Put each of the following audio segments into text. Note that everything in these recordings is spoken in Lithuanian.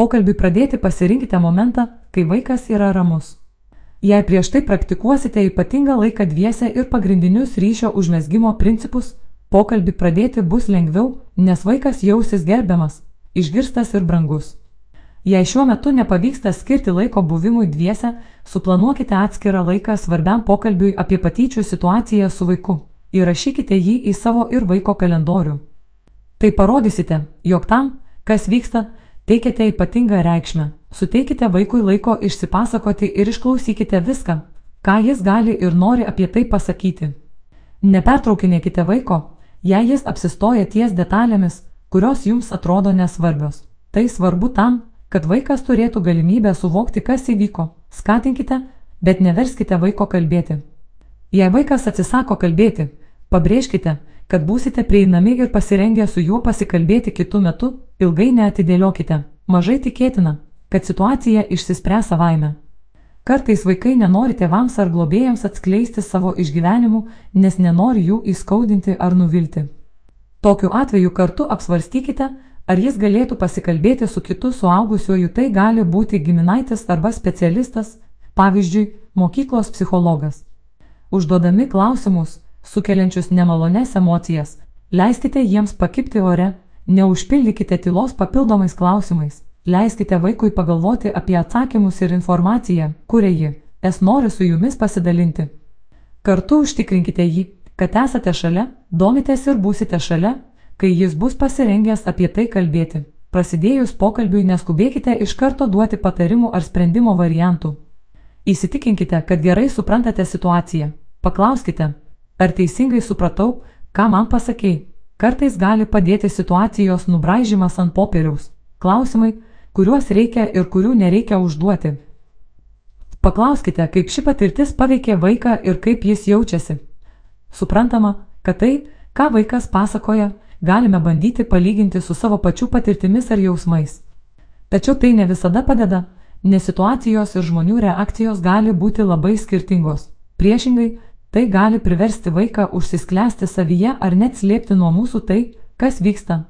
Pokalbį pradėti pasirinkite momentą, kai vaikas yra ramus. Jei prieš tai praktikuosite ypatingą laiką dviese ir pagrindinius ryšio užmesgymo principus, pokalbį pradėti bus lengviau, nes vaikas jausis gerbiamas, išgirstas ir brangus. Jei šiuo metu nepavyksta skirti laiko buvimui dviese, suplanuokite atskirą laiką svarbiam pokalbiui apie patyčių situaciją su vaiku. Įrašykite jį į savo ir vaiko kalendorių. Tai parodysite, jog tam, kas vyksta, teikiate ypatingą reikšmę. Suteikite vaikui laiko išsipasakoti ir išklausykite viską, ką jis gali ir nori apie tai pasakyti. Nepertraukinėkite vaiko, jei jis apsistoja ties detalėmis, kurios jums atrodo nesvarbios. Tai svarbu tam, kad vaikas turėtų galimybę suvokti, kas įvyko. Skatinkite, bet neverskite vaiko kalbėti. Jei vaikas atsisako kalbėti, pabrėžkite, kad būsite prieinami ir pasirengę su juo pasikalbėti kitų metų, ilgai neatidėliokite. Mažai tikėtina, kad situacija išsispręs savaime. Kartais vaikai nenori tėvams ar globėjams atskleisti savo išgyvenimų, nes nenori jų įskaudinti ar nuvilti. Tokiu atveju kartu apsvarstykite, Ar jis galėtų pasikalbėti su kitu suaugusiuoju, tai gali būti giminaitis arba specialistas, pavyzdžiui, mokyklos psichologas. Užduodami klausimus, sukeliančius nemalones emocijas, leiskite jiems pakipti ore, neužpildykite tylos papildomais klausimais, leiskite vaikui pagalvoti apie atsakymus ir informaciją, kurią ji, es nori su jumis pasidalinti. Kartu užtikrinkite jį, kad esate šalia, domitės ir būsite šalia, kai jis bus pasirengęs apie tai kalbėti. Prasidėjus pokalbiui neskubėkite iš karto duoti patarimų ar sprendimo variantų. Įsitikinkite, kad gerai suprantate situaciją. Paklauskite, ar teisingai supratau, ką man pasakėjai. Kartais gali padėti situacijos nubraižymas ant popieriaus. Klausimai, kuriuos reikia ir kurių nereikia užduoti. Paklauskite, kaip ši patirtis paveikė vaiką ir kaip jis jaučiasi. Suprantama, kad tai, ką vaikas pasakoja, galime bandyti palyginti su savo pačių patirtimis ar jausmais. Tačiau tai ne visada padeda, nes situacijos ir žmonių reakcijos gali būti labai skirtingos. Priešingai, tai gali priversti vaiką užsisklęsti savyje ar net slėpti nuo mūsų tai, kas vyksta.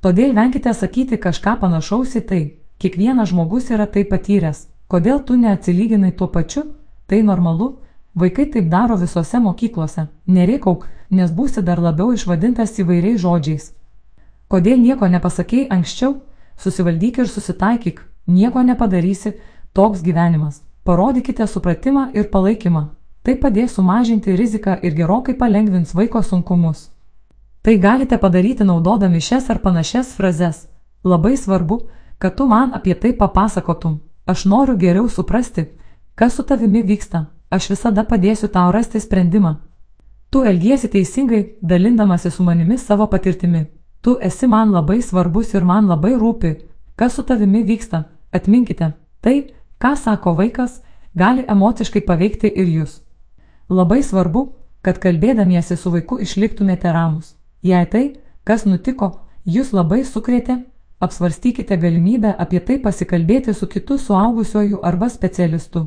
Todėl venkite sakyti kažką panašaus į tai, kiekvienas žmogus yra tai patyręs, kodėl tu neatsilyginai tuo pačiu, tai normalu, Vaikai taip daro visose mokyklose. Nereikauk, nes būsi dar labiau išvadintas įvairiais žodžiais. Kodėl nieko nepasakėjai anksčiau? Susivaldyk ir susitaikyk, nieko nepadarysi, toks gyvenimas. Parodykite supratimą ir palaikymą. Tai padės sumažinti riziką ir gerokai palengvins vaiko sunkumus. Tai galite padaryti naudodami šias ar panašias frazes. Labai svarbu, kad tu man apie tai papasakotum. Aš noriu geriau suprasti, kas su tavimi vyksta aš visada padėsiu tau rasti sprendimą. Tu elgiesi teisingai, dalindamasi su manimi savo patirtimi. Tu esi man labai svarbus ir man labai rūpi, kas su tavimi vyksta. Atminkite, tai, ką sako vaikas, gali emociškai paveikti ir jūs. Labai svarbu, kad kalbėdamiesi su vaiku išliktumėte ramus. Jei tai, kas nutiko, jūs labai sukrėtė, apsvarstykite galimybę apie tai pasikalbėti su kitu suaugusioju arba specialistu.